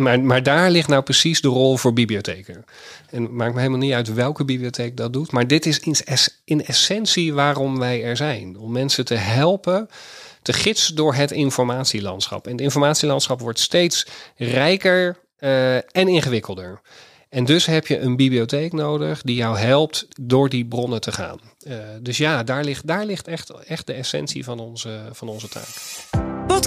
maar, maar daar ligt nou precies de rol voor bibliotheken. En het maakt me helemaal niet uit welke bibliotheek dat doet. Maar dit is in, in essentie waarom wij er zijn. Om mensen te helpen te gidsen door het informatielandschap. En het informatielandschap wordt steeds rijker uh, en ingewikkelder. En dus heb je een bibliotheek nodig die jou helpt door die bronnen te gaan. Uh, dus ja, daar ligt, daar ligt echt, echt de essentie van onze, van onze taak.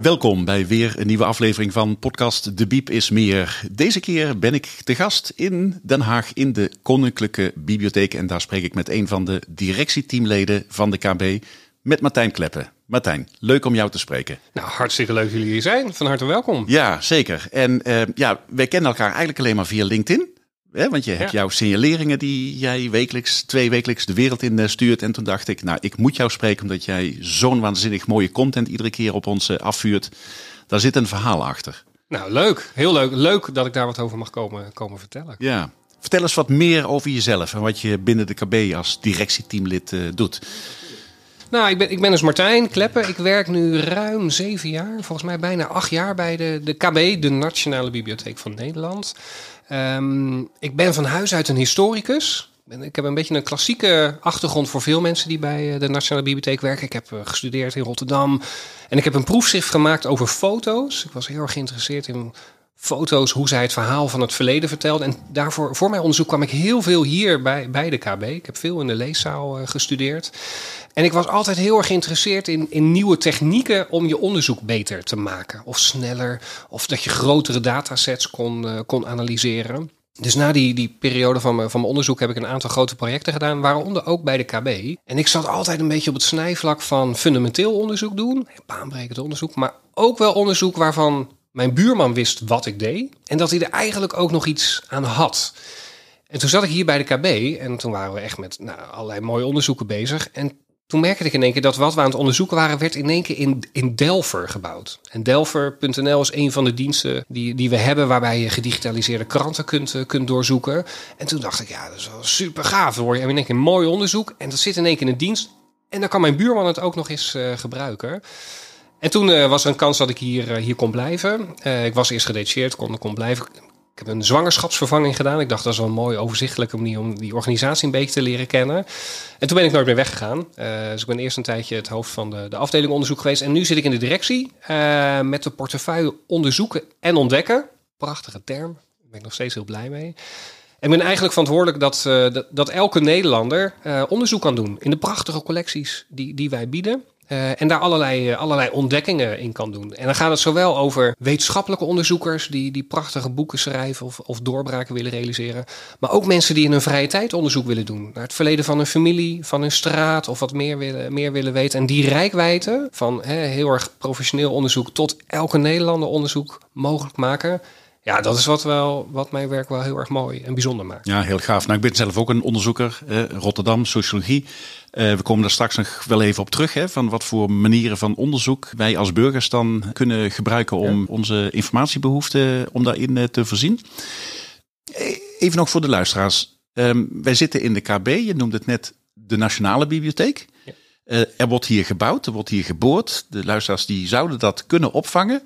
Welkom bij weer een nieuwe aflevering van podcast De Biep is Meer. Deze keer ben ik te gast in Den Haag in de Koninklijke Bibliotheek. En daar spreek ik met een van de directieteamleden van de KB, met Martijn Kleppen. Martijn, leuk om jou te spreken. Nou, hartstikke leuk dat jullie hier zijn. Van harte welkom. Ja, zeker. En uh, ja, wij kennen elkaar eigenlijk alleen maar via LinkedIn. Hè, want je hebt jouw signaleringen die jij wekelijks, twee wekelijks de wereld in eh, stuurt. En toen dacht ik, nou, ik moet jou spreken omdat jij zo'n waanzinnig mooie content iedere keer op ons eh, afvuurt. Daar zit een verhaal achter. Nou, leuk. Heel leuk. Leuk dat ik daar wat over mag komen, komen vertellen. Ja. Vertel eens wat meer over jezelf en wat je binnen de KB als directieteamlid uh, doet. Nou, ik ben, ik ben dus Martijn Kleppen. Ik werk nu ruim zeven jaar, volgens mij bijna acht jaar bij de, de KB, de Nationale Bibliotheek van Nederland. Um, ik ben van huis uit een historicus. Ik heb een beetje een klassieke achtergrond voor veel mensen die bij eh, de Nationale Bibliotheek werken. Ik heb eh, gestudeerd in Rotterdam en ik heb een proefschrift gemaakt over foto's. Ik was heel erg geïnteresseerd in foto's, hoe zij het verhaal van het verleden vertelde. En daarvoor, voor mijn onderzoek kwam ik heel veel hier bij, bij de KB. Ik heb veel in de leeszaal uh, gestudeerd. En ik was altijd heel erg geïnteresseerd in, in nieuwe technieken om je onderzoek beter te maken. Of sneller, of dat je grotere datasets kon, uh, kon analyseren. Dus na die, die periode van mijn, van mijn onderzoek heb ik een aantal grote projecten gedaan, waaronder ook bij de KB. En ik zat altijd een beetje op het snijvlak van fundamenteel onderzoek doen, baanbrekend onderzoek, maar ook wel onderzoek waarvan mijn buurman wist wat ik deed en dat hij er eigenlijk ook nog iets aan had. En toen zat ik hier bij de KB en toen waren we echt met nou, allerlei mooie onderzoeken bezig. En toen merkte ik in één keer dat wat we aan het onderzoeken waren, werd in één keer in, in Delver gebouwd. En Delver.nl is een van de diensten die, die we hebben waarbij je gedigitaliseerde kranten kunt, uh, kunt doorzoeken. En toen dacht ik, ja, dat is wel super gaaf. Dan word je in één keer een mooi onderzoek en dat zit in één keer in een dienst. En dan kan mijn buurman het ook nog eens uh, gebruiken. En toen uh, was er een kans dat ik hier, uh, hier kon blijven. Uh, ik was eerst gedetacheerd, kon, kon blijven. Ik heb een zwangerschapsvervanging gedaan. Ik dacht dat is wel een mooie overzichtelijke manier om die organisatie een beetje te leren kennen. En toen ben ik nooit meer weggegaan. dus ik ben eerst een tijdje het hoofd van de, de afdeling onderzoek geweest. En nu zit ik in de directie met de portefeuille onderzoeken en ontdekken. Prachtige term. Daar ben ik nog steeds heel blij mee. En ik ben eigenlijk verantwoordelijk dat, dat, dat, elke Nederlander onderzoek kan doen in de prachtige collecties die, die wij bieden. Uh, en daar allerlei, uh, allerlei ontdekkingen in kan doen. En dan gaat het zowel over wetenschappelijke onderzoekers die, die prachtige boeken schrijven of, of doorbraken willen realiseren. Maar ook mensen die in hun vrije tijd onderzoek willen doen. Naar het verleden van hun familie, van hun straat of wat meer willen, meer willen weten. En die rijkwijde van heel erg professioneel onderzoek tot elke Nederlander onderzoek mogelijk maken. Ja, dat is wat, wel, wat mijn werk wel heel erg mooi en bijzonder maakt. Ja, heel gaaf. Nou, ik ben zelf ook een onderzoeker, eh, Rotterdam, sociologie. Uh, we komen daar straks nog wel even op terug, hè, van wat voor manieren van onderzoek wij als burgers dan kunnen gebruiken om ja. onze informatiebehoeften, om daarin uh, te voorzien. Even nog voor de luisteraars. Um, wij zitten in de KB, je noemde het net de Nationale Bibliotheek. Ja. Er wordt hier gebouwd, er wordt hier geboord. De luisteraars die zouden dat kunnen opvangen.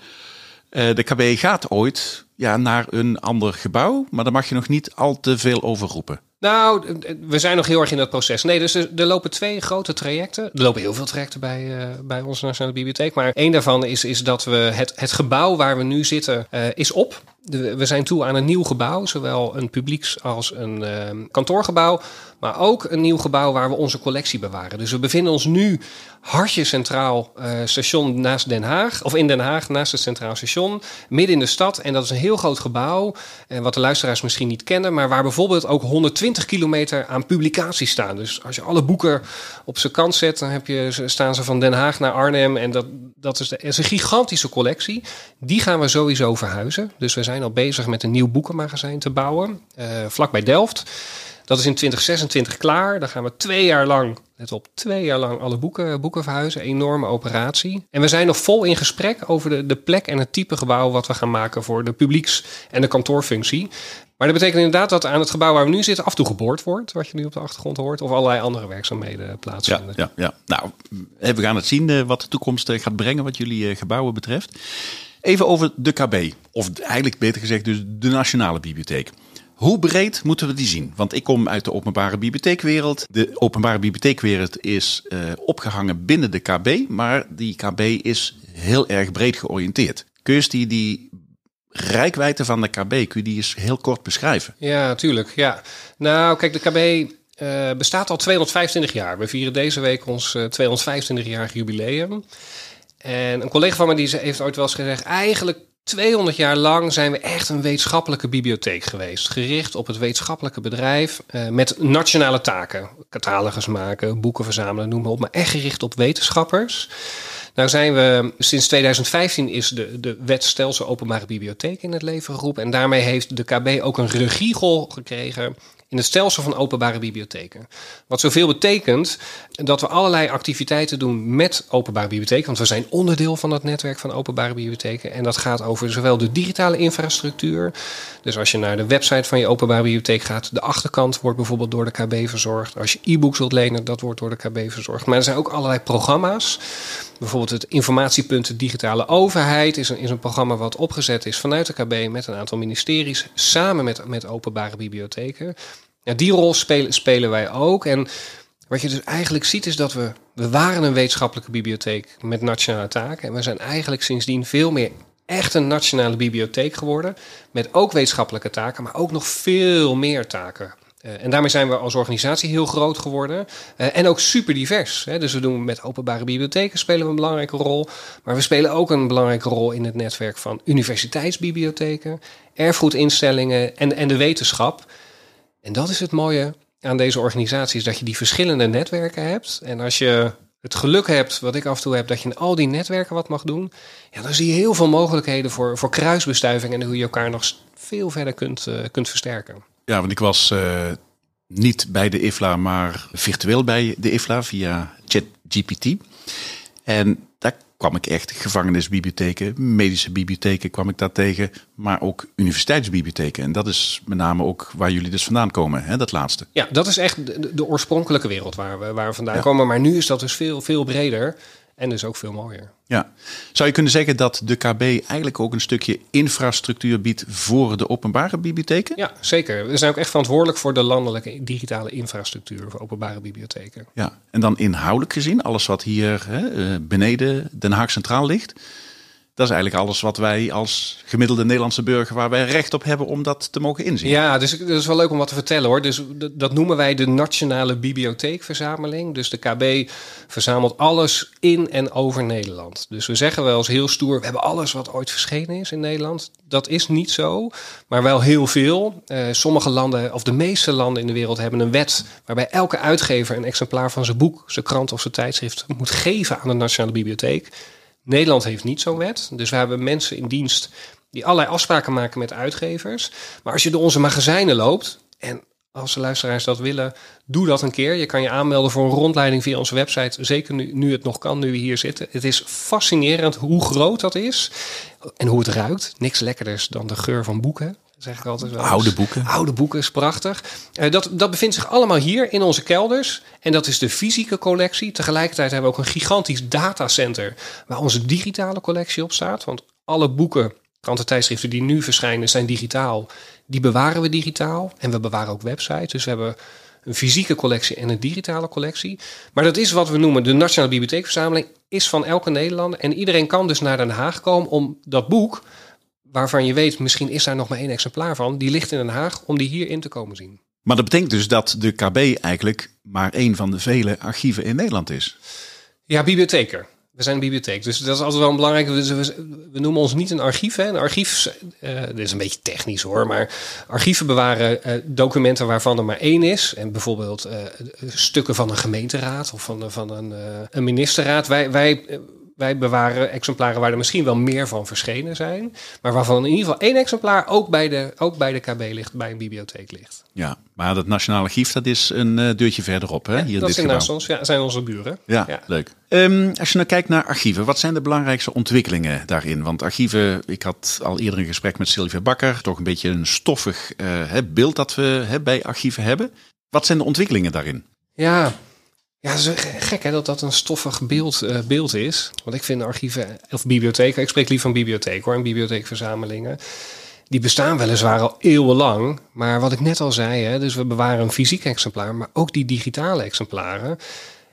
De KB gaat ooit ja, naar een ander gebouw, maar daar mag je nog niet al te veel over roepen. Nou, we zijn nog heel erg in dat proces. Nee, dus er, lopen twee grote trajecten. Er lopen heel veel trajecten bij, uh, bij onze Nationale Bibliotheek. Maar één daarvan is, is dat we het, het gebouw waar we nu zitten, uh, is op. We zijn toe aan een nieuw gebouw, zowel een publieks- als een uh, kantoorgebouw. Maar ook een nieuw gebouw waar we onze collectie bewaren. Dus we bevinden ons nu hartje centraal uh, station naast Den Haag. Of in Den Haag, naast het Centraal Station. Midden in de stad. En dat is een heel groot gebouw. En wat de luisteraars misschien niet kennen. Maar waar bijvoorbeeld ook 120 kilometer aan publicaties staan. Dus als je alle boeken op zijn kant zet. Dan heb je, staan ze van Den Haag naar Arnhem. En dat, dat is, de, is een gigantische collectie. Die gaan we sowieso verhuizen. Dus we zijn al bezig met een nieuw boekenmagazijn te bouwen, uh, vlak bij Delft. Dat is in 2026 klaar. Dan gaan we twee jaar lang, let op, twee jaar lang alle boeken, boeken verhuizen. Enorme operatie. En we zijn nog vol in gesprek over de, de plek en het type gebouw wat we gaan maken voor de publieks- en de kantoorfunctie. Maar dat betekent inderdaad dat aan het gebouw waar we nu zitten af en toe geboord wordt, wat je nu op de achtergrond hoort, of allerlei andere werkzaamheden plaatsvinden. Ja, ja, ja. nou, we gaan het zien eh, wat de toekomst eh, gaat brengen wat jullie eh, gebouwen betreft. Even over de KB, of eigenlijk beter gezegd dus de Nationale Bibliotheek. Hoe breed moeten we die zien? Want ik kom uit de openbare bibliotheekwereld. De openbare bibliotheekwereld is uh, opgehangen binnen de KB, maar die KB is heel erg breed georiënteerd. Kun je die, die rijkwijde van de KB, kun je die eens heel kort beschrijven? Ja, natuurlijk. Ja. Nou, kijk, de KB uh, bestaat al 225 jaar. We vieren deze week ons uh, 225-jarig jubileum. En een collega van me die heeft ooit wel eens gezegd: eigenlijk 200 jaar lang zijn we echt een wetenschappelijke bibliotheek geweest. Gericht op het wetenschappelijke bedrijf uh, met nationale taken. Catalogus maken, boeken verzamelen, noem maar op. Maar echt gericht op wetenschappers. Nou zijn we, sinds 2015 is de, de wet stelsel openbare bibliotheek in het leven geroepen. En daarmee heeft de KB ook een regiegol gekregen in het stelsel van openbare bibliotheken. Wat zoveel betekent dat we allerlei activiteiten doen met openbare bibliotheken. Want we zijn onderdeel van het netwerk van openbare bibliotheken. En dat gaat over zowel de digitale infrastructuur. Dus als je naar de website van je openbare bibliotheek gaat, de achterkant wordt bijvoorbeeld door de KB verzorgd. Als je e-books wilt lenen, dat wordt door de KB verzorgd. Maar er zijn ook allerlei programma's. Bijvoorbeeld het informatiepunt Digitale Overheid is een, is een programma wat opgezet is vanuit de KB met een aantal ministeries, samen met, met openbare bibliotheken. Ja, die rol spelen, spelen wij ook. En wat je dus eigenlijk ziet is dat we, we waren een wetenschappelijke bibliotheek met nationale taken. En we zijn eigenlijk sindsdien veel meer echt een nationale bibliotheek geworden. Met ook wetenschappelijke taken, maar ook nog veel meer taken. Uh, en daarmee zijn we als organisatie heel groot geworden. Uh, en ook super divers. Hè. Dus we doen met openbare bibliotheken spelen we een belangrijke rol. Maar we spelen ook een belangrijke rol in het netwerk van universiteitsbibliotheken, erfgoedinstellingen en, en de wetenschap. En dat is het mooie aan deze organisatie, is dat je die verschillende netwerken hebt. En als je het geluk hebt, wat ik af en toe heb, dat je in al die netwerken wat mag doen, ja, dan zie je heel veel mogelijkheden voor, voor kruisbestuiving en hoe je elkaar nog veel verder kunt, uh, kunt versterken. Ja, want ik was uh, niet bij de IFLA, maar virtueel bij de IFLA via ChatGPT. En kwam ik echt gevangenisbibliotheken, medische bibliotheken kwam ik daar tegen, maar ook universiteitsbibliotheken. En dat is met name ook waar jullie dus vandaan komen, hè, dat laatste. Ja, dat is echt de, de oorspronkelijke wereld waar we, waar we vandaan ja. komen. Maar nu is dat dus veel, veel breder en dus ook veel mooier. Ja. Zou je kunnen zeggen dat de KB eigenlijk ook een stukje infrastructuur biedt voor de openbare bibliotheken? Ja, zeker. We zijn ook echt verantwoordelijk voor de landelijke digitale infrastructuur voor openbare bibliotheken. Ja, en dan inhoudelijk gezien, alles wat hier hè, beneden Den Haag Centraal ligt. Dat is eigenlijk alles wat wij als gemiddelde Nederlandse burger, waar wij recht op hebben om dat te mogen inzien. Ja, dus dat is wel leuk om wat te vertellen hoor. Dus dat noemen wij de Nationale Bibliotheekverzameling. Dus de KB verzamelt alles in en over Nederland. Dus we zeggen wel eens heel stoer, we hebben alles wat ooit verschenen is in Nederland. Dat is niet zo, maar wel heel veel. Uh, sommige landen, of de meeste landen in de wereld, hebben een wet waarbij elke uitgever een exemplaar van zijn boek, zijn krant of zijn tijdschrift moet geven aan de Nationale Bibliotheek. Nederland heeft niet zo'n wet. Dus we hebben mensen in dienst die allerlei afspraken maken met uitgevers. Maar als je door onze magazijnen loopt, en als de luisteraars dat willen, doe dat een keer. Je kan je aanmelden voor een rondleiding via onze website. Zeker nu, nu het nog kan, nu we hier zitten. Het is fascinerend hoe groot dat is en hoe het ruikt. Niks lekkerders dan de geur van boeken. Zeg ik altijd wel. Oude boeken. Oude boeken is prachtig. Uh, dat, dat bevindt zich allemaal hier in onze kelders. En dat is de fysieke collectie. Tegelijkertijd hebben we ook een gigantisch datacenter waar onze digitale collectie op staat. Want alle boeken, kranten, tijdschriften die nu verschijnen, zijn digitaal. Die bewaren we digitaal. En we bewaren ook websites. Dus we hebben een fysieke collectie en een digitale collectie. Maar dat is wat we noemen de Nationale Bibliotheekverzameling. Is van elke Nederlander. En iedereen kan dus naar Den Haag komen om dat boek waarvan je weet, misschien is daar nog maar één exemplaar van, die ligt in Den Haag om die hier in te komen zien. Maar dat betekent dus dat de KB eigenlijk maar één van de vele archieven in Nederland is. Ja, bibliotheker. We zijn een bibliotheek. Dus dat is altijd wel een belangrijke. We, we noemen ons niet een archief. Hè. Een archief, uh, dit is een beetje technisch hoor. Maar archieven bewaren uh, documenten waarvan er maar één is. En bijvoorbeeld uh, stukken van een gemeenteraad of van, van een, een ministerraad. Wij, wij wij bewaren exemplaren waar er misschien wel meer van verschenen zijn. Maar waarvan in ieder geval één exemplaar ook bij de, ook bij de KB ligt, bij een bibliotheek ligt. Ja, maar dat Nationaal Archief, dat is een uh, deurtje verderop, hè? Hier dat zijn, naast ons, ja, zijn onze buren. Ja, ja. leuk. Um, als je nou kijkt naar archieven, wat zijn de belangrijkste ontwikkelingen daarin? Want archieven, ik had al eerder een gesprek met Sylvia Bakker, toch een beetje een stoffig uh, beeld dat we bij archieven hebben. Wat zijn de ontwikkelingen daarin? Ja, ja, het is gek hè, dat dat een stoffig beeld, uh, beeld is. Want ik vind archieven, of bibliotheken, ik spreek liever van bibliotheek hoor, en bibliotheekverzamelingen. Die bestaan weliswaar al eeuwenlang. Maar wat ik net al zei, hè, dus we bewaren een fysiek exemplaar, maar ook die digitale exemplaren.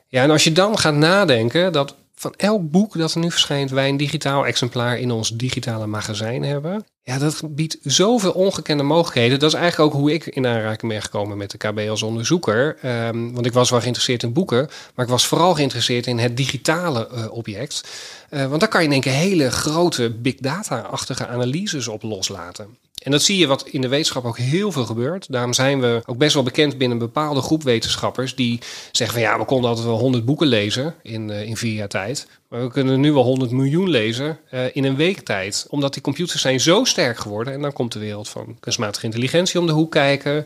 Ja, en als je dan gaat nadenken dat van elk boek dat er nu verschijnt, wij een digitaal exemplaar in ons digitale magazijn hebben. Ja, dat biedt zoveel ongekende mogelijkheden. Dat is eigenlijk ook hoe ik in aanraking ben gekomen met de KB als onderzoeker. Um, want ik was wel geïnteresseerd in boeken, maar ik was vooral geïnteresseerd in het digitale uh, object. Uh, want daar kan je in één hele grote big data-achtige analyses op loslaten. En dat zie je wat in de wetenschap ook heel veel gebeurt. Daarom zijn we ook best wel bekend binnen een bepaalde groep wetenschappers die zeggen van ja, we konden altijd wel 100 boeken lezen in, uh, in vier jaar tijd. We kunnen nu wel 100 miljoen lezen uh, in een week tijd. Omdat die computers zijn zo sterk geworden. En dan komt de wereld van kunstmatige intelligentie om de hoek kijken.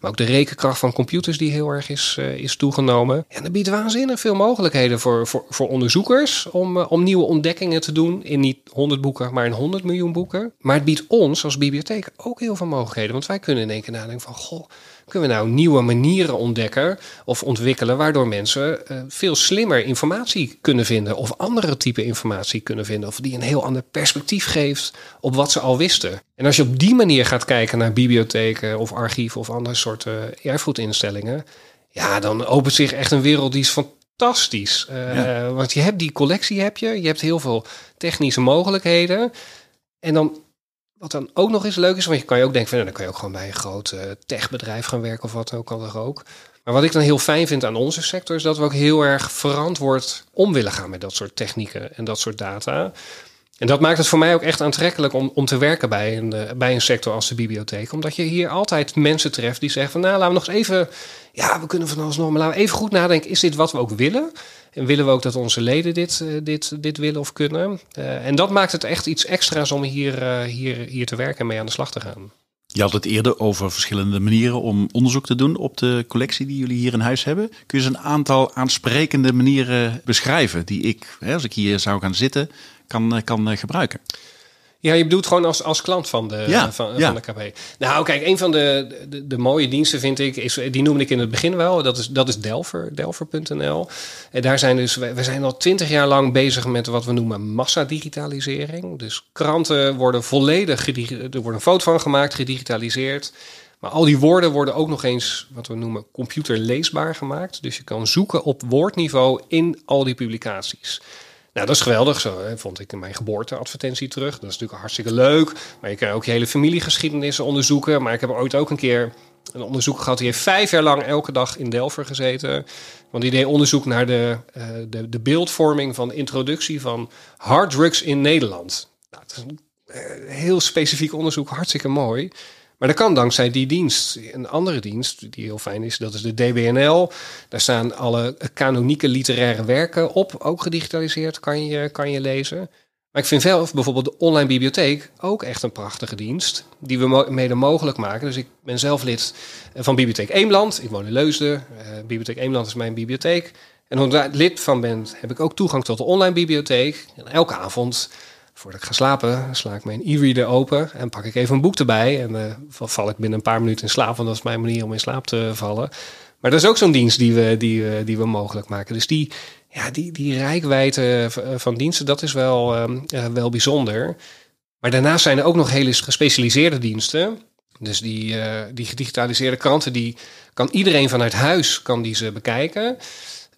Maar ook de rekenkracht van computers die heel erg is, uh, is toegenomen. En dat biedt waanzinnig veel mogelijkheden voor, voor, voor onderzoekers om, uh, om nieuwe ontdekkingen te doen. In niet 100 boeken, maar in 100 miljoen boeken. Maar het biedt ons als bibliotheek ook heel veel mogelijkheden. Want wij kunnen in één keer nadenken van... Goh, kunnen we nou nieuwe manieren ontdekken of ontwikkelen... waardoor mensen uh, veel slimmer informatie kunnen vinden... of andere type informatie kunnen vinden... of die een heel ander perspectief geeft op wat ze al wisten. En als je op die manier gaat kijken naar bibliotheken of archieven... of andere soorten erfgoedinstellingen... ja, dan opent zich echt een wereld die is fantastisch. Uh, ja. Want je hebt die collectie, heb je. Je hebt heel veel technische mogelijkheden. En dan wat dan ook nog eens leuk is, want je kan je ook denken van, nou, dan kan je ook gewoon bij een groot uh, techbedrijf gaan werken of wat ook, kan er ook. Maar wat ik dan heel fijn vind aan onze sector is dat we ook heel erg verantwoord om willen gaan met dat soort technieken en dat soort data. En dat maakt het voor mij ook echt aantrekkelijk om, om te werken bij een, uh, bij een sector als de bibliotheek. Omdat je hier altijd mensen treft die zeggen van nou laten we nog eens even, ja we kunnen van alles nog, maar laten we even goed nadenken, is dit wat we ook willen? En willen we ook dat onze leden dit, uh, dit, dit willen of kunnen? Uh, en dat maakt het echt iets extra's om hier, hier, hier te werken en mee aan de slag te gaan. Je had het eerder over verschillende manieren om onderzoek te doen op de collectie die jullie hier in huis hebben. Kun je eens een aantal aansprekende manieren beschrijven die ik, hè, als ik hier zou gaan zitten, kan, kan gebruiken? Ja, je bedoelt gewoon als, als klant van de, ja, van, ja. van de KB. Nou, kijk, een van de, de, de, mooie diensten vind ik, is, die noemde ik in het begin wel, dat is, dat is Delver, delver.nl. En daar zijn dus, we zijn al twintig jaar lang bezig met wat we noemen massadigitalisering. Dus kranten worden volledig, er wordt een foto van gemaakt, gedigitaliseerd. Maar al die woorden worden ook nog eens wat we noemen computerleesbaar gemaakt. Dus je kan zoeken op woordniveau in al die publicaties. Nou, dat is geweldig. Zo hè, vond ik in mijn geboorteadvertentie terug. Dat is natuurlijk hartstikke leuk. Maar je kan ook je hele familiegeschiedenissen onderzoeken. Maar ik heb ooit ook een keer een onderzoek gehad. Die heeft vijf jaar lang elke dag in Delver gezeten. Want die deed onderzoek naar de, uh, de, de beeldvorming van de introductie van harddrugs in Nederland. Nou, het is een uh, heel specifiek onderzoek, hartstikke mooi. Maar dat kan dankzij die dienst. Een andere dienst die heel fijn is, dat is de DBNL. Daar staan alle kanonieke literaire werken op, ook gedigitaliseerd, kan je, kan je lezen. Maar ik vind zelf bijvoorbeeld de online bibliotheek ook echt een prachtige dienst. Die we mede mogelijk maken. Dus ik ben zelf lid van Bibliotheek Eemland. Ik woon in Leusden. Uh, bibliotheek Eemland is mijn bibliotheek. En omdat ik lid van ben, heb ik ook toegang tot de online bibliotheek. En elke avond Voordat ik ga slapen, sla ik mijn e-reader open en pak ik even een boek erbij. En uh, val ik binnen een paar minuten in slaap, want dat is mijn manier om in slaap te vallen. Maar dat is ook zo'n dienst die we, die, die we mogelijk maken. Dus die, ja, die, die rijkwijde van diensten, dat is wel, uh, wel bijzonder. Maar daarnaast zijn er ook nog hele gespecialiseerde diensten. Dus die, die gedigitaliseerde kranten, die kan iedereen vanuit huis kan die ze bekijken.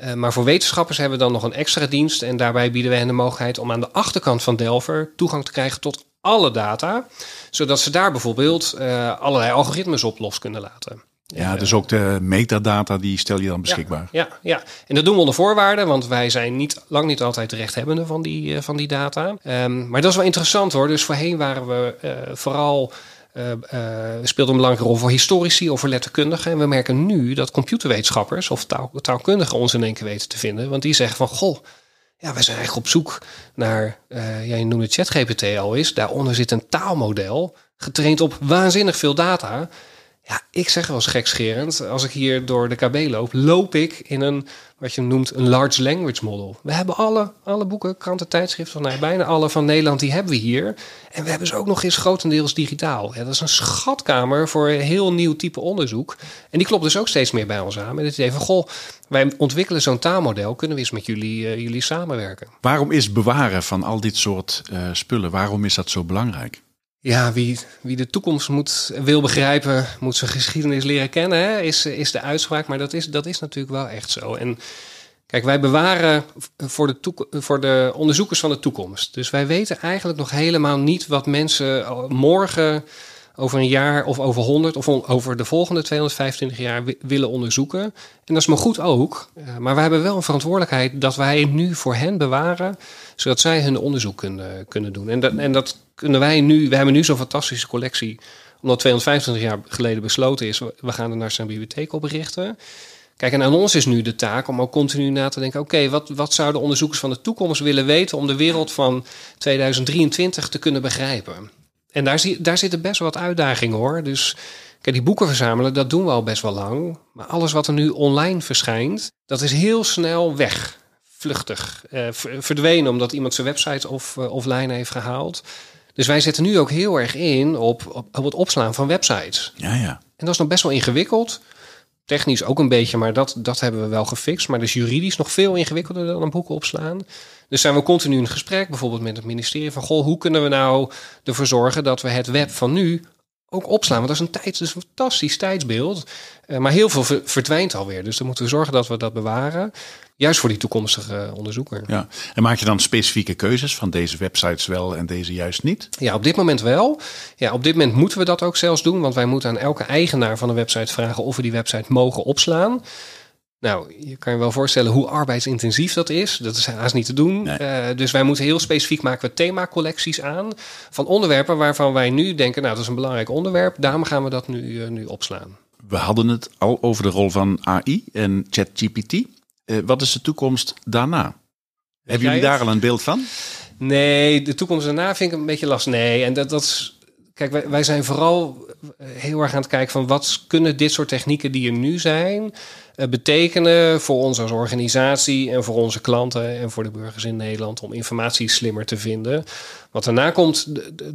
Uh, maar voor wetenschappers hebben we dan nog een extra dienst. En daarbij bieden we hen de mogelijkheid om aan de achterkant van Delver toegang te krijgen tot alle data. Zodat ze daar bijvoorbeeld uh, allerlei algoritmes op los kunnen laten. Ja, dus ook de metadata die stel je dan beschikbaar. Ja, ja, ja. en dat doen we onder voorwaarden, want wij zijn niet, lang niet altijd de rechthebbende van die, uh, van die data. Um, maar dat is wel interessant hoor. Dus voorheen waren we uh, vooral uh, speelt een belangrijke rol voor historici of voor letterkundigen. En we merken nu dat computerwetenschappers of taal, taalkundigen ons in één keer weten te vinden. Want die zeggen van, goh, Ja, we zijn eigenlijk op zoek naar, uh, ja, je noemde ChatGPT al eens. Daaronder zit een taalmodel, getraind op waanzinnig veel data. Ja, ik zeg wel eens gekscherend, als ik hier door de KB loop, loop ik in een, wat je noemt, een large language model. We hebben alle, alle boeken, kranten, tijdschriften, van, bijna alle van Nederland, die hebben we hier. En we hebben ze ook nog eens grotendeels digitaal. Dat is een schatkamer voor een heel nieuw type onderzoek. En die klopt dus ook steeds meer bij ons aan. Met het idee van, goh, wij ontwikkelen zo'n taalmodel, kunnen we eens met jullie, uh, jullie samenwerken. Waarom is bewaren van al dit soort uh, spullen, waarom is dat zo belangrijk? Ja, wie, wie de toekomst moet, wil begrijpen, moet zijn geschiedenis leren kennen, hè, is, is de uitspraak. Maar dat is, dat is natuurlijk wel echt zo. En kijk, wij bewaren voor de, voor de onderzoekers van de toekomst. Dus wij weten eigenlijk nog helemaal niet wat mensen morgen over een jaar of over 100 of over de volgende 225 jaar willen onderzoeken. En dat is maar goed ook. Eh, maar we hebben wel een verantwoordelijkheid dat wij nu voor hen bewaren, zodat zij hun onderzoek kunnen, kunnen doen. En dat, en dat kunnen wij nu, we hebben nu zo'n fantastische collectie, omdat 225 jaar geleden besloten is, we gaan naar zijn bibliotheek op richten. Kijk, en aan ons is nu de taak om ook continu na te denken: oké, wat, wat zouden onderzoekers van de toekomst willen weten om de wereld van 2023 te kunnen begrijpen? En daar, zie, daar zitten best wel wat uitdagingen hoor. Dus kijk, die boeken verzamelen, dat doen we al best wel lang. Maar alles wat er nu online verschijnt, dat is heel snel weg. Vluchtig. Eh, verdwenen omdat iemand zijn website of, uh, offline heeft gehaald. Dus wij zetten nu ook heel erg in op, op, op het opslaan van websites. Ja, ja. En dat is nog best wel ingewikkeld. Technisch ook een beetje, maar dat, dat hebben we wel gefixt. Maar dus juridisch nog veel ingewikkelder dan een boeken opslaan. Dus zijn we continu in gesprek, bijvoorbeeld met het ministerie van goh, hoe kunnen we nou ervoor zorgen dat we het web van nu ook opslaan? Want dat is een tijd, dat is een fantastisch tijdsbeeld. Uh, maar heel veel verdwijnt alweer. Dus dan moeten we zorgen dat we dat bewaren. Juist voor die toekomstige onderzoeker. Ja. En maak je dan specifieke keuzes van deze websites wel en deze juist niet? Ja, op dit moment wel. Ja, op dit moment moeten we dat ook zelfs doen. Want wij moeten aan elke eigenaar van een website vragen of we die website mogen opslaan. Nou, je kan je wel voorstellen hoe arbeidsintensief dat is. Dat is haast niet te doen. Uh, dus wij moeten heel specifiek maken we themacollecties aan van onderwerpen waarvan wij nu denken, nou dat is een belangrijk onderwerp. Daarom gaan we dat nu, uh, nu opslaan. We hadden het al over de rol van AI en ChatGPT. Uh, wat is de toekomst daarna? Hebben jullie daar al een beeld van? Nee, de toekomst daarna vind ik een beetje lastig. Nee, en dat, dat is Kijk, wij, zijn vooral heel erg aan het kijken van wat kunnen dit soort technieken die er nu zijn uh, betekenen voor ons als organisatie en voor onze klanten en voor de burgers in Nederland om informatie slimmer te vinden. Wat daarna komt,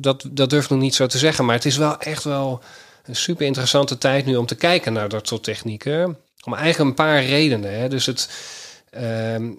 dat, dat durf ik nog niet zo te zeggen, maar het is wel echt wel een super interessante tijd nu om te kijken naar dat soort technieken. Om eigenlijk een paar redenen. Hè. Dus het. Uh,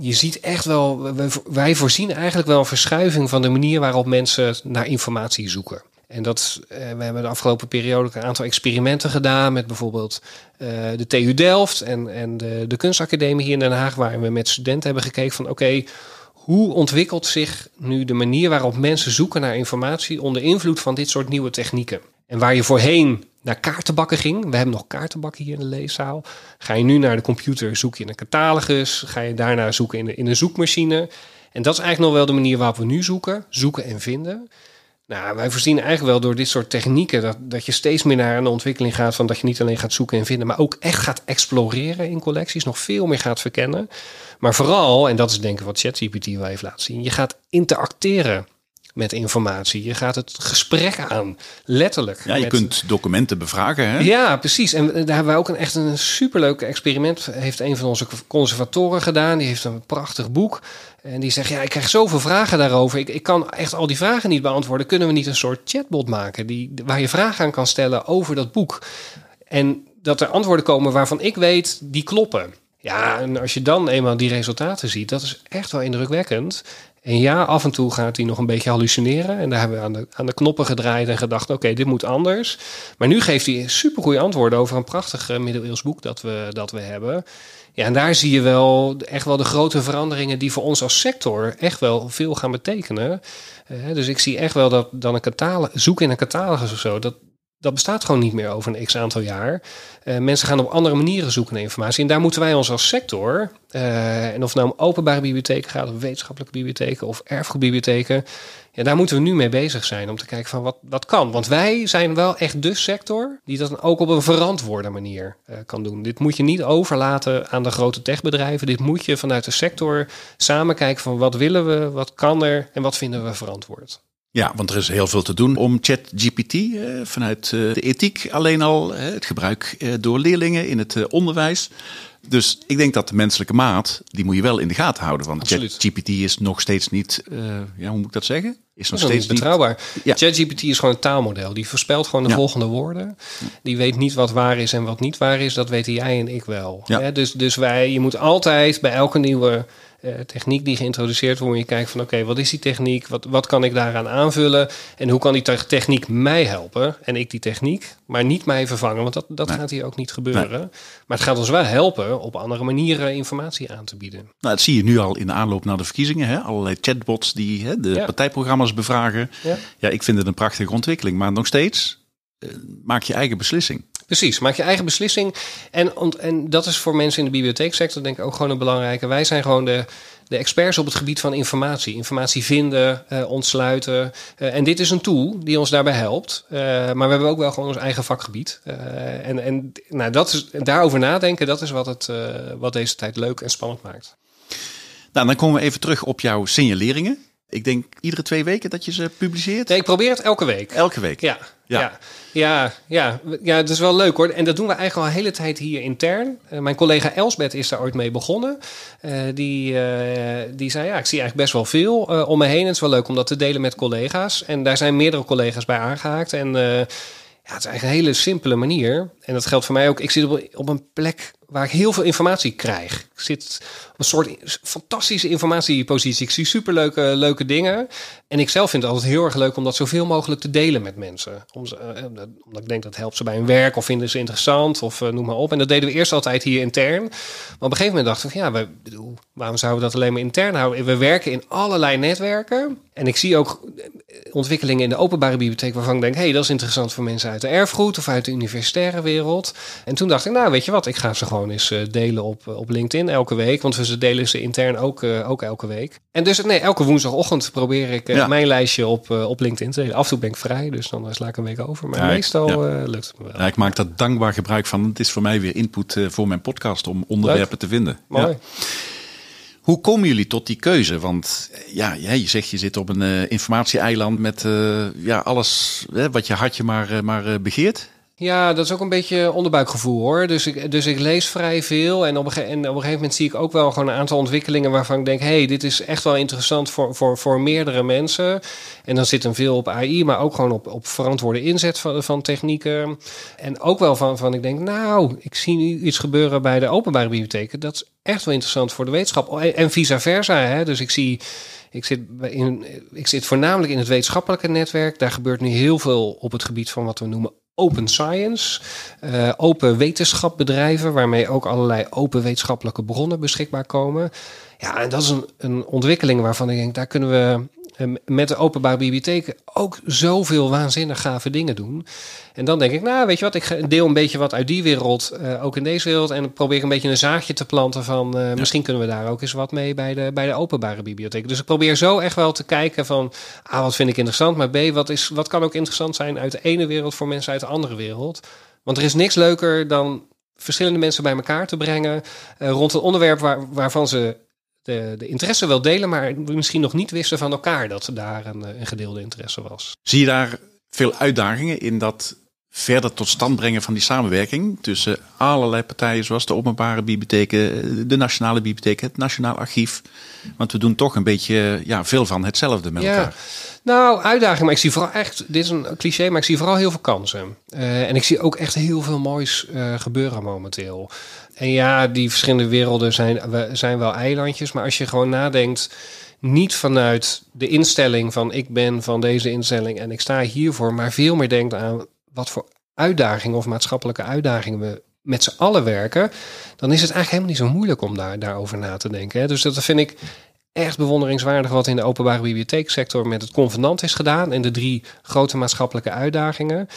je ziet echt wel, wij voorzien eigenlijk wel een verschuiving van de manier waarop mensen naar informatie zoeken. En dat, uh, we hebben de afgelopen periode een aantal experimenten gedaan met bijvoorbeeld uh, de TU Delft en, en de, de kunstacademie hier in Den Haag, waar we met studenten hebben gekeken van oké, hoe ontwikkelt zich nu de manier waarop mensen zoeken naar informatie onder invloed van dit soort nieuwe technieken? En waar je voorheen naar kaartenbakken ging, we hebben nog kaartenbakken hier in de leeszaal, ga je nu naar de computer, zoek je in een catalogus, ga je daarna zoeken in, de, in een zoekmachine. En dat is eigenlijk nog wel de manier waarop we nu zoeken, zoeken en vinden. Nou, wij voorzien eigenlijk wel door dit soort technieken dat, dat je steeds meer naar een ontwikkeling gaat van dat je niet alleen gaat zoeken en vinden, maar ook echt gaat exploreren in collecties, nog veel meer gaat verkennen. Maar vooral, en dat is denk ik wat ChatGPT wel heeft laten zien, je gaat interacteren met informatie. Je gaat het gesprek aan, letterlijk. Ja, je kunt documenten bevragen. Hè? Ja, precies. En daar hebben wij ook een echt een superleuk experiment. Heeft een van onze conservatoren gedaan. Die heeft een prachtig boek. En die zegt, ja, ik krijg zoveel vragen daarover. Ik, ik kan echt al die vragen niet beantwoorden. Kunnen we niet een soort chatbot maken die, waar je vragen aan kan stellen over dat boek? En dat er antwoorden komen waarvan ik weet, die kloppen. Ja, en als je dan eenmaal die resultaten ziet, dat is echt wel indrukwekkend. En ja, af en toe gaat hij nog een beetje hallucineren. En daar hebben we aan de, aan de knoppen gedraaid en gedacht: oké, dit moet anders. Maar nu geeft hij supergoeie antwoorden over een prachtig uh, middeleeuws boek dat we, dat we hebben. Ja, en daar zie je wel echt wel de grote veranderingen die voor ons als sector echt wel veel gaan betekenen. Uh, dus ik zie echt wel dat dan een catalogus, zoek in een catalogus of zo, dat, dat bestaat gewoon niet meer over een x aantal jaar. Uh, mensen gaan op andere manieren zoeken naar informatie. En daar moeten wij ons als sector, uh, en of het nou om openbare bibliotheken gaat, of wetenschappelijke bibliotheken of erfgoedbibliotheken, ja, daar moeten we nu mee bezig zijn om te kijken van wat, wat kan. Want wij zijn wel echt de sector die dat ook op een verantwoorde manier uh, kan doen. Dit moet je niet overlaten aan de grote techbedrijven. Dit moet je vanuit de sector samen kijken van wat willen we, wat kan er en wat vinden we verantwoord. Ja, want er is heel veel te doen om ChatGPT eh, vanuit eh, de ethiek alleen al, eh, het gebruik eh, door leerlingen in het eh, onderwijs. Dus ik denk dat de menselijke maat, die moet je wel in de gaten houden. Want. ChatGPT is nog steeds niet, ja, hoe moet ik dat zeggen? Is nog Dat is steeds niet betrouwbaar. Ja. ChatGPT is gewoon een taalmodel. Die voorspelt gewoon de Ja. volgende woorden. Die weet niet wat waar is en wat niet waar is. Dat weten jij en ik wel. Ja. Dus, dus wij, je moet altijd bij elke nieuwe techniek die geïntroduceerd wordt, je kijken van oké, wat is die techniek? Wat, wat kan ik daaraan aanvullen? En hoe kan die te- techniek mij helpen? En ik die techniek, maar niet mij vervangen. Want dat, dat Nee. gaat hier ook niet gebeuren. Maar het gaat ons wel helpen op andere manieren informatie aan te bieden. Nou, dat zie je nu al in de aanloop naar de verkiezingen. Hè? Allerlei chatbots die hè, de Ja. partijprogramma's bevragen. Ja. Ja, ik vind het een prachtige ontwikkeling. Maar nog steeds, eh, maak je eigen beslissing. Precies, maak je eigen beslissing. En, en dat is voor mensen in de bibliotheeksector denk ik ook gewoon een belangrijke. Wij zijn gewoon de, de experts op het gebied van informatie. Informatie vinden, eh, ontsluiten. Eh, en dit is een tool die ons daarbij helpt. Eh, maar we hebben ook wel gewoon ons eigen vakgebied. En en nou, dat is, daarover nadenken, dat is wat, het, wat deze tijd leuk en spannend maakt. Nou, dan komen we even terug op jouw signaleringen. Ik denk iedere twee weken dat je ze publiceert. Nee, ik probeer het elke week. Elke week. Ja, Ja. ja. Ja, ja, het is wel leuk hoor. En dat doen we eigenlijk al een hele tijd hier intern. Eh, mijn collega Elsbeth is daar ooit mee begonnen. Eh, die, eh, die zei, ja, ik zie eigenlijk best wel veel om me heen. Het is wel leuk om dat te delen met collega's. En daar zijn meerdere collega's bij aangehaakt. En ja, het is eigenlijk een hele simpele manier. En dat geldt voor mij ook. Ik zit op, op een plek waar ik heel veel informatie krijg. Ik zit een soort fantastische informatiepositie. Ik zie superleuke leuke dingen. En ik zelf vind het altijd heel erg leuk om dat zoveel mogelijk te delen met mensen. Om ze, eh, omdat ik denk dat helpt ze bij hun werk of vinden ze interessant of eh, noem maar op. En dat deden we eerst altijd hier intern. Maar op een gegeven moment we, van, ja, waarom zouden we dat alleen maar intern houden? We werken in allerlei netwerken. En ik zie ook eh, ontwikkelingen in de openbare bibliotheek waarvan ik denk, hé, hey, dat is interessant voor mensen uit de erfgoed of uit de universitaire wereld. En toen dacht ik, nou, weet je wat, ik ga ze gewoon eens eh, delen op, op LinkedIn elke week. Want we ze delen ze intern ook, eh, ook elke week. En dus, nee, elke woensdagochtend probeer ik eh, Ja. mijn lijstje op, eh, op LinkedIn te delen. Af en toe ben ik vrij, dus dan eh, sla ik een week over. Maar Ja, ik- meestal ja. eh, lukt het me wel. Ja, ik maak daar dankbaar gebruik van. Het is voor mij weer input eh, voor mijn podcast om onderwerpen te vinden. Mooi. Hoe komen jullie tot die keuze? Want eh, ja, je zegt je zit op een eh, informatieeiland met eh, ja, alles hè, wat je hartje maar, eh, maar eh, begeert. Ja, dat is ook een beetje onderbuikgevoel hoor. Dus ik, dus ik lees vrij veel. En op, een, en op een gegeven moment zie ik ook wel gewoon een aantal ontwikkelingen waarvan ik denk: hey, dit is echt wel interessant voor, voor, voor meerdere mensen. En dan zit hem veel op AI, maar ook gewoon op, op verantwoorde inzet van, van technieken. En ook wel van, van, ik denk, nou, ik zie nu iets gebeuren bij de openbare bibliotheken. Dat is echt wel interessant voor de wetenschap. En, vice versa. Hè? Dus ik zie. Ik zit, in, ik zit voornamelijk in het wetenschappelijke netwerk. Daar gebeurt nu heel veel op het gebied van wat we noemen open science. eh, open wetenschapbedrijven, waarmee ook allerlei open wetenschappelijke bronnen beschikbaar komen. Ja, en dat is een, een ontwikkeling waarvan ik denk, daar kunnen we met de openbare bibliotheken ook zoveel waanzinnig gave dingen doen. En dan denk ik, nou, weet je wat, ik ga- deel een beetje wat uit die wereld, eh, ook in deze wereld. En probeer een beetje een zaadje te planten van, eh, misschien kunnen we daar ook eens wat mee bij de, bij de openbare bibliotheek. Dus ik probeer zo echt wel te kijken van, ah, wat vind ik interessant, maar B, wat, is, wat kan ook interessant zijn uit de ene wereld voor mensen uit de andere wereld. Want er is niks leuker dan verschillende mensen bij elkaar te brengen eh, rond een onderwerp waar, waarvan ze de, de interesse wel delen, maar misschien nog niet wisten van elkaar dat daar een, eh, een gedeelde interesse was. Zie je daar veel uitdagingen in dat verder tot stand brengen van die samenwerking tussen allerlei partijen zoals de openbare bibliotheken, de nationale bibliotheek, het Nationaal Archief? Want we doen toch een beetje ja, veel van hetzelfde met elkaar. Nou, uitdaging, maar ik zie vooral echt, dit is een cliché, maar ik zie vooral heel veel kansen. Eh, en ik zie ook echt heel veel moois eh, gebeuren momenteel. En ja, die verschillende werelden zijn, zijn wel eilandjes, maar als je gewoon nadenkt, niet vanuit de instelling van ik ben van deze instelling en ik sta hiervoor, maar veel meer denkt aan wat voor uitdagingen of maatschappelijke uitdagingen we met z'n allen werken, dan is het eigenlijk helemaal niet zo moeilijk om daar, daarover na te denken. Hè. Dus dat vind ik echt bewonderingswaardig wat in de openbare bibliotheeksector met het convenant is gedaan en de drie grote maatschappelijke uitdagingen.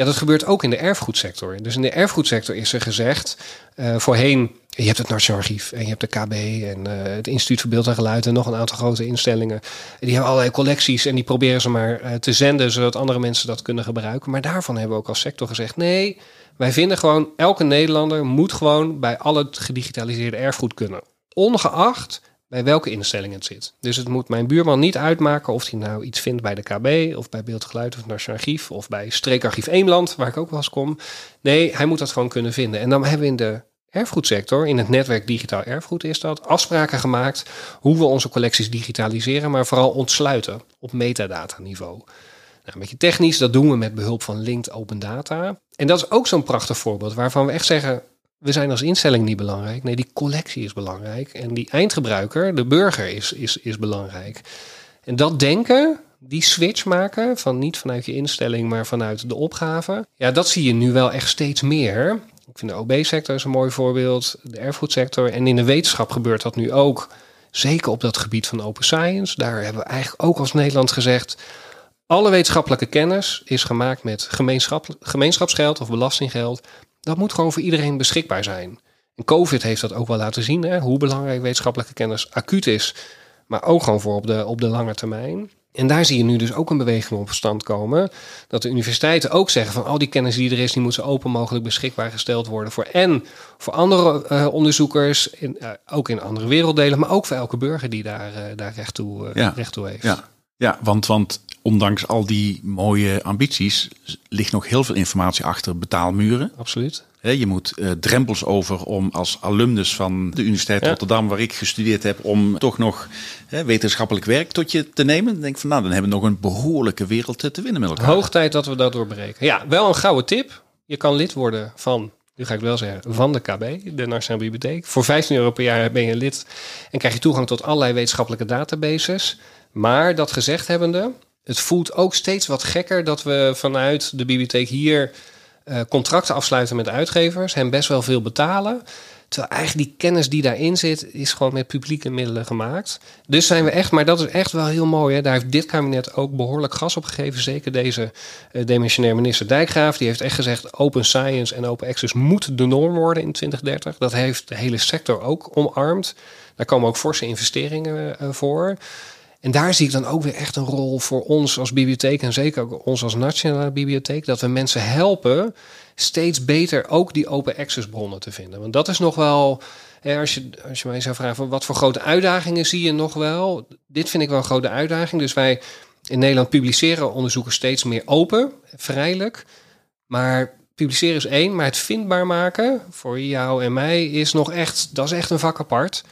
Ja, dat gebeurt ook in de erfgoedsector. Dus in de erfgoedsector is er gezegd, uh, voorheen, je hebt het Nationaal Archief en je hebt de KB en uh, het Instituut voor Beeld en Geluid en nog een aantal grote instellingen. Die hebben allerlei collecties en die proberen ze maar uh, te zenden, zodat andere mensen dat kunnen gebruiken. Maar daarvan hebben we ook als sector gezegd, nee, wij vinden gewoon, elke Nederlander moet gewoon bij al het gedigitaliseerde erfgoed kunnen. Ongeacht bij welke instelling het zit. Dus het moet mijn buurman niet uitmaken of hij nou iets vindt bij de KB of bij Beeld Geluid of Nationaal Archief of bij Streekarchief Eemland, waar ik ook wel eens kom. Nee, hij moet dat gewoon kunnen vinden. En dan hebben we in de erfgoedsector, in het netwerk Digitaal Erfgoed is dat, afspraken gemaakt hoe we onze collecties digitaliseren, maar vooral ontsluiten op metadata-niveau. Nou, een beetje technisch, dat doen we met behulp van linked open data. En dat is ook zo'n prachtig voorbeeld waarvan we echt zeggen, we zijn als instelling niet belangrijk. Nee, die collectie is belangrijk. En die eindgebruiker, de burger, is, is, is belangrijk. En dat denken, die switch maken van niet vanuit je instelling, maar vanuit de opgave. Ja, dat zie je nu wel echt steeds meer. Ik vind de OB-sector is een mooi voorbeeld, de erfgoedsector. En in de wetenschap gebeurt dat nu ook. Zeker op dat gebied van open science. Daar hebben we eigenlijk ook als Nederland gezegd. Alle wetenschappelijke kennis is gemaakt met gemeenschap, gemeenschapsgeld of belastinggeld. Dat moet gewoon voor iedereen beschikbaar zijn. En COVID heeft dat ook wel laten zien, hè, hoe belangrijk wetenschappelijke kennis acuut is, maar ook gewoon voor op de, op de lange termijn. En daar zie je nu dus ook een beweging op stand komen. Dat de universiteiten ook zeggen van al die kennis die er is, die moet zo open mogelijk beschikbaar gesteld worden voor en voor andere uh, onderzoekers, in, uh, ook in andere werelddelen, maar ook voor elke burger die daar, uh, daar recht, toe, ja. recht toe heeft. Ja, ja want, want ondanks al die mooie ambities ligt nog heel veel informatie achter betaalmuren. Absoluut. Je moet uh, drempels over om als alumnus van de Universiteit ja. Rotterdam, waar ik gestudeerd heb, om toch nog wetenschappelijk werk tot je te nemen. Dan denk ik van nou, dan hebben we nog een behoorlijke wereld te winnen met elkaar. Hoog tijd dat we dat doorbreken. Ja, wel een gouden tip. Je kan lid worden van, nu ga ik wel zeggen, van de KB, de Nationale Bibliotheek. Voor 15 euro per jaar ben je lid en krijg je toegang tot allerlei wetenschappelijke databases. Maar dat gezegd hebbende, het voelt ook steeds wat gekker dat we vanuit de bibliotheek hier uh, contracten afsluiten met uitgevers, hen best wel veel betalen. Terwijl eigenlijk die kennis die daarin zit, is gewoon met publieke middelen gemaakt. Dus zijn we echt, maar dat is echt wel heel mooi. Hè? Daar heeft dit kabinet ook behoorlijk gas op gegeven. Zeker deze uh, demissionair minister Dijkgraaf. Die heeft echt gezegd: open science en open access moet de norm worden in 2030. Dat heeft de hele sector ook omarmd. Daar komen ook forse investeringen uh, voor. En daar zie ik dan ook weer echt een rol voor ons als bibliotheek en zeker ook ons als nationale bibliotheek, dat we mensen helpen steeds beter ook die open access bronnen te vinden. Want dat is nog wel, als je, als je mij zou vragen, wat voor grote uitdagingen zie je nog wel? Dit vind ik wel een grote uitdaging. Dus wij in Nederland publiceren onderzoeken steeds meer open, vrijelijk. Maar publiceren is één, maar het vindbaar maken voor jou en mij is nog echt, dat is echt een vak apart.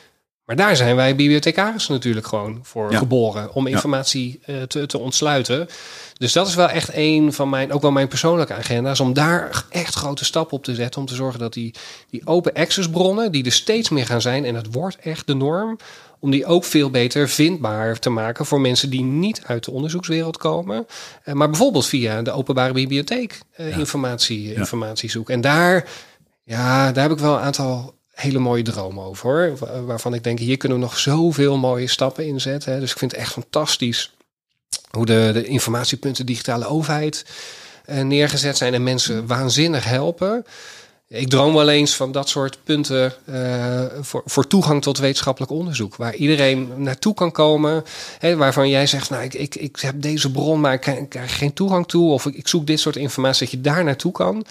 Maar daar zijn wij bibliothecaris natuurlijk gewoon voor ja. geboren. Om informatie ja. uh, te, te ontsluiten. Dus dat is wel echt een van mijn, ook wel mijn persoonlijke agenda's. Om daar echt grote stappen op te zetten. Om te zorgen dat die, die open access bronnen, die er steeds meer gaan zijn. En het wordt echt de norm. Om die ook veel beter vindbaar te maken voor mensen die niet uit de onderzoekswereld komen. Uh, maar bijvoorbeeld via de openbare bibliotheek ja. informatie, informatie zoeken. En daar, ja, daar heb ik wel een aantal hele mooie droom over hoor. Waarvan ik denk, hier kunnen we nog zoveel mooie stappen in zetten. Dus ik vind het echt fantastisch hoe de, de informatiepunten digitale overheid uh, neergezet zijn en mensen waanzinnig helpen. Ik droom wel eens van dat soort punten uh, voor, voor toegang tot wetenschappelijk onderzoek. Waar iedereen naartoe kan komen. Hè, waarvan jij zegt, nou, ik, ik, ik heb deze bron, maar ik krijg geen toegang toe. Of ik zoek dit soort informatie, dat je daar naartoe kan.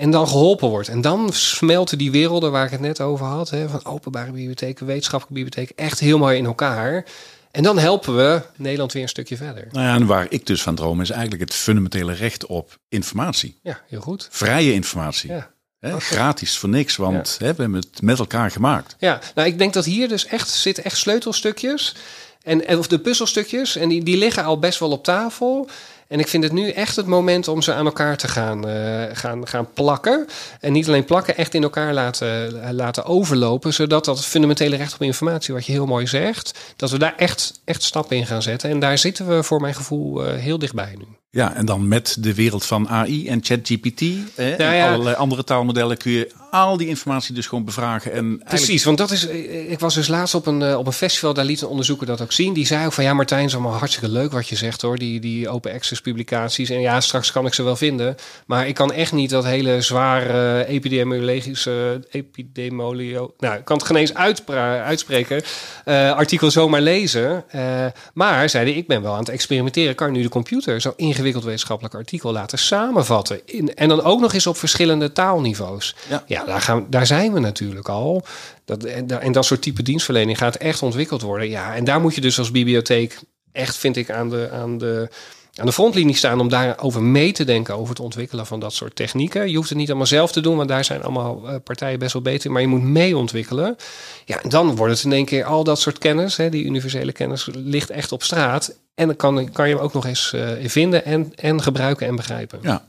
En dan geholpen wordt. En dan smelten die werelden waar ik het net over had, hè, van openbare bibliotheken, wetenschappelijke bibliotheken, echt heel mooi in elkaar. En dan helpen we Nederland weer een stukje verder. Nou ja, en waar ik dus van droom is eigenlijk het fundamentele recht op informatie. Ja, heel goed. Vrije informatie. Ja. He, gratis voor niks, want ja. he, we hebben het met elkaar gemaakt. Ja, nou ik denk dat hier dus echt zitten echt sleutelstukjes. En, of de puzzelstukjes, en die, die liggen al best wel op tafel. En ik vind het nu echt het moment om ze aan elkaar te gaan, uh, gaan, gaan plakken. En niet alleen plakken, echt in elkaar laten, laten overlopen. Zodat dat fundamentele recht op informatie, wat je heel mooi zegt, dat we daar echt, echt stappen in gaan zetten. En daar zitten we voor mijn gevoel uh, heel dichtbij nu. Ja, en dan met de wereld van AI en ChatGPT eh, Nou en ja. allerlei andere taalmodellen kun je al die informatie dus gewoon bevragen. En eigenlijk- Precies, want dat is. Ik was dus laatst op een, eh, op een festival, daar liet een onderzoeker dat ook zien. Die zei ook van ja, Martijn, is allemaal hartstikke leuk wat je zegt hoor. Die, die open access publicaties. En ja, straks kan ik ze wel vinden. Maar ik kan echt niet dat hele zware epidemiologische epidemolio. Nou, ik kan het geen eens uitspreken. eh, artikel zomaar lezen. Eh, maar zei hij, ik ben wel aan het experimenteren. Kan nu de computer zo'n ingewikkeld wetenschappelijk artikel laten samenvatten? In, en dan ook nog eens op verschillende taalniveaus. Ja. Ja, daar, gaan, daar zijn we natuurlijk al. Dat, en, da- en dat soort type dienstverlening gaat echt ontwikkeld worden. Ja, en daar moet je dus als bibliotheek echt, vind ik, aan de, aan de, aan de frontlinie staan om daarover mee te denken over het ontwikkelen van dat soort technieken. Je hoeft het niet allemaal zelf te doen, want daar zijn allemaal eh, partijen best wel beter in. Maar je moet mee ontwikkelen. Ja, en dan wordt het in één keer al dat soort kennis, hè, die universele kennis, ligt echt op straat. En dan kan, kan je hem ook nog eens eh, vinden en, en gebruiken en begrijpen. Ja.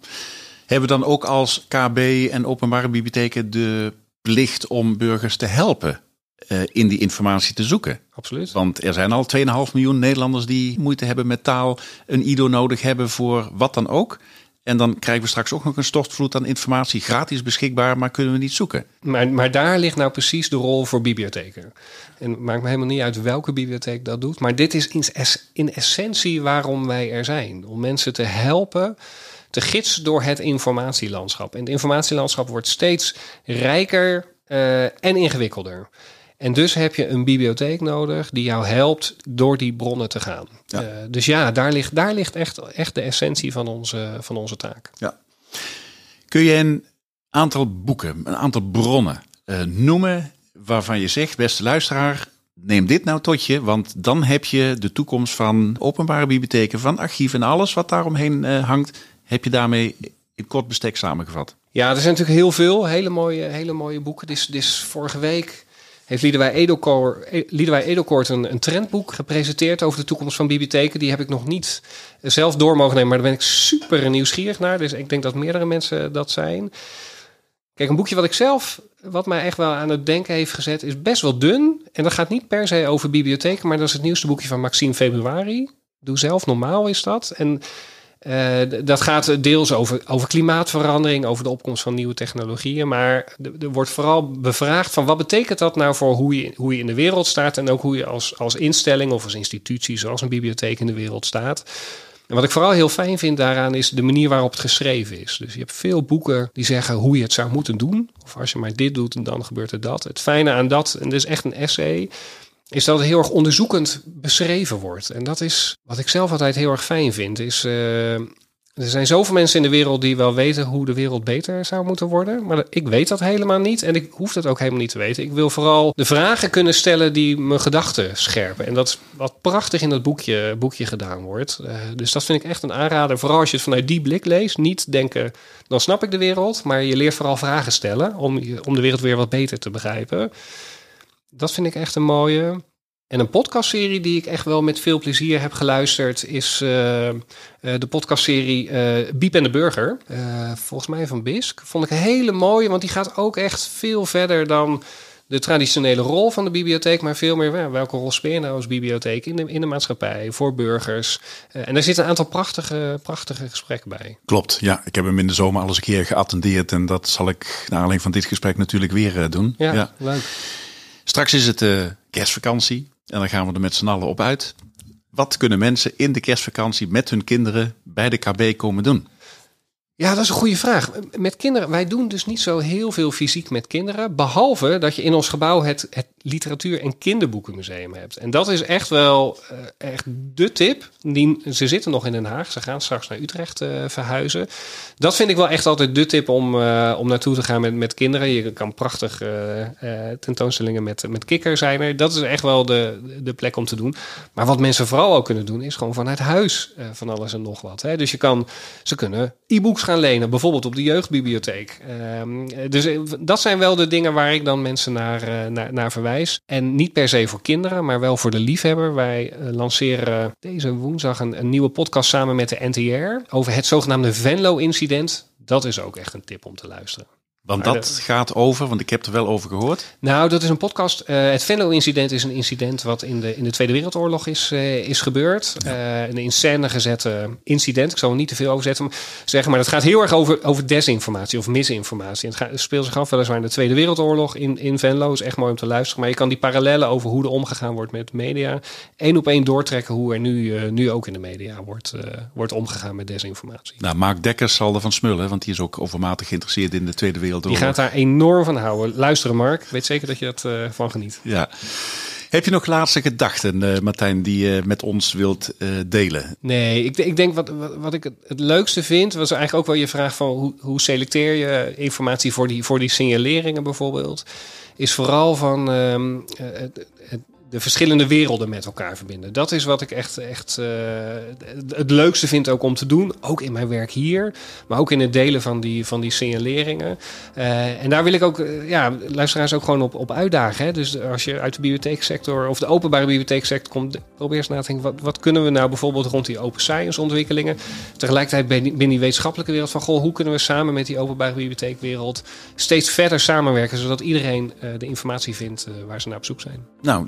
Hebben we dan ook als KB en openbare bibliotheken de plicht om burgers te helpen eh, in die informatie te zoeken? Absoluut. Want er zijn al 2,5 miljoen Nederlanders die moeite hebben met taal, een IDO nodig hebben voor wat dan ook. En dan krijgen we straks ook nog een stortvloed aan informatie, gratis beschikbaar, maar kunnen we niet zoeken. Maar, maar daar ligt nou precies de rol voor bibliotheken. En het maakt me helemaal niet uit welke bibliotheek dat doet. Maar dit is in, in essentie waarom wij er zijn. Om mensen te helpen, te gidsen door het informatielandschap. En het informatielandschap wordt steeds rijker eh, en ingewikkelder. En dus heb je een bibliotheek nodig die jou helpt door die bronnen te gaan. Ja. Eh, dus ja, daar ligt, daar ligt echt, echt de essentie van onze, van onze taak. Ja. Kun je een aantal boeken, een aantal bronnen eh, noemen waarvan je zegt, beste luisteraar, neem dit nou tot je, want dan heb je de toekomst van openbare bibliotheken, van archieven en alles wat daaromheen eh, hangt, heb je daarmee in kort bestek samengevat. Ja, er zijn natuurlijk heel veel hele mooie, hele mooie boeken. Dus, dus vorige week heeft Liedewij Edelkoort, E- Liedewij Edelkoort een, een trendboek gepresenteerd over de toekomst van bibliotheken. Die heb ik nog niet zelf door mogen nemen, maar daar ben ik super nieuwsgierig naar. Dus ik denk dat meerdere mensen dat zijn. Kijk, een boekje wat ik zelf, wat mij echt wel aan het denken heeft gezet, is best wel dun. En dat gaat niet per se over bibliotheken, maar dat is het nieuwste boekje van Maxime Februari. Doe zelf normaal is dat. En eh, dat gaat deels over, over klimaatverandering, over de opkomst van nieuwe technologieën. Maar er wordt vooral bevraagd van wat betekent dat nou voor hoe je, hoe je in de wereld staat. En ook hoe je als, als instelling of als institutie, zoals een bibliotheek in de wereld staat. En wat ik vooral heel fijn vind daaraan is de manier waarop het geschreven is. Dus je hebt veel boeken die zeggen hoe je het zou moeten doen. Of als je maar dit doet, dan gebeurt er dat. Het fijne aan dat, en dit is echt een essay, is dat het heel erg onderzoekend beschreven wordt. En dat is wat ik zelf altijd heel erg fijn vind. Is, eh, er zijn zoveel mensen in de wereld die wel weten hoe de wereld beter zou moeten worden. Maar ik weet dat helemaal niet. En ik hoef dat ook helemaal niet te weten. Ik wil vooral de vragen kunnen stellen die mijn gedachten scherpen. En dat is wat prachtig in dat boekje, boekje gedaan wordt. Eh, dus dat vind ik echt een aanrader. Vooral als je het vanuit die blik leest. Niet denken, dan snap ik de wereld. Maar je leert vooral vragen stellen om, om de wereld weer wat beter te begrijpen. Dat vind ik echt een mooie. En een podcastserie die ik echt wel met veel plezier heb geluisterd is eh, eh, de podcastserie eh Biep en de Burger. Volgens mij van Bisk. Vond ik een hele mooie, want die gaat ook echt veel verder dan de traditionele rol van de bibliotheek, maar veel meer ja, welke rol speel je nou als bibliotheek in de, in de maatschappij, voor burgers. En daar zitten een aantal prachtige, prachtige gesprekken bij. Klopt, ja. Ik heb hem in de zomer al eens een keer geattendeerd en dat zal ik naar aanleiding van dit gesprek natuurlijk weer doen. Ja, leuk. Straks is het eh, kerstvakantie en dan gaan we er met z'n allen op uit. Wat kunnen mensen in de kerstvakantie met hun kinderen bij de KB komen doen? Ja, dat is een goede vraag. Met kinderen, wij doen dus niet zo heel veel fysiek met kinderen. Behalve dat je in ons gebouw het, het literatuur- en kinderboekenmuseum hebt. En dat is echt wel eh, echt de tip. Die, ze zitten nog in Den Haag. Ze gaan straks naar Utrecht eh, verhuizen. Dat vind ik wel echt altijd de tip om, eh, om naartoe te gaan met, met kinderen. Je kan prachtig tentoonstellingen met, met kikker zijn er. Dat is echt wel de, de plek om te doen. Maar wat mensen vooral ook kunnen doen, is gewoon vanuit huis van alles en nog wat. Hè. Dus je kan, ze kunnen e-books gaan lenen, bijvoorbeeld op de jeugdbibliotheek. Ehm, dus dat zijn wel de dingen waar ik dan mensen naar, naar, naar verwijs. En niet per se voor kinderen, maar wel voor de liefhebber. Wij eh, lanceren deze woensdag een, een nieuwe podcast samen met de NTR over het zogenaamde Venlo-incident. Dat is ook echt een tip om te luisteren. Want Maar dat de- gaat over, want ik heb er wel over gehoord. Nou, dat is een podcast. Eh, het Venlo-incident is een incident wat in de, in de Tweede Wereldoorlog is, eh, is gebeurd. Eh, een in scène gezette incident. Ik zal er niet te veel over zetten, zeggen, maar het gaat heel erg over, over desinformatie of misinformatie. Het, gaat, het speelt zich af weliswaar in de Tweede Wereldoorlog in, in Venlo. is echt mooi om te luisteren. Maar je kan die parallellen over hoe er omgegaan wordt met media... één op één doortrekken hoe er nu, nu ook in de media wordt, wordt omgegaan met desinformatie. Nou, Mark Dekkers zal ervan smullen, want die is ook overmatig geïnteresseerd in de Tweede Die Wereldoorlog. gaat daar enorm van houden. Luisteren, Mark. Ik weet zeker dat je dat eh, van geniet. Ja. Heb je nog laatste gedachten, eh, Martijn, die je met ons wilt eh, delen? Nee, ik, ik denk wat, wat, wat ik het, leukste vind, was eigenlijk ook wel je vraag van hoe, hoe selecteer je informatie voor die, voor die signaleringen bijvoorbeeld, is vooral van ehm, eh, het, het- de verschillende werelden met elkaar verbinden. Dat is wat ik echt, echt eh, het- leukste vind ook om te doen, ook in mijn werk hier, maar ook in het delen van die, van die signaleringen. Eh, en daar wil ik ook eh, ja, luisteraars ook gewoon op, op uitdagen. Hè? Dus als je uit de bibliotheeksector of de openbare bibliotheeksector komt, probeer eens na te denken, wat, wat kunnen we nou bijvoorbeeld rond die open science ontwikkelingen, tegelijkertijd binnen die wetenschappelijke wereld van, goh, hoe kunnen we samen met die openbare bibliotheekwereld steeds verder samenwerken, zodat iedereen de informatie vindt waar ze naar op zoek zijn. Nou,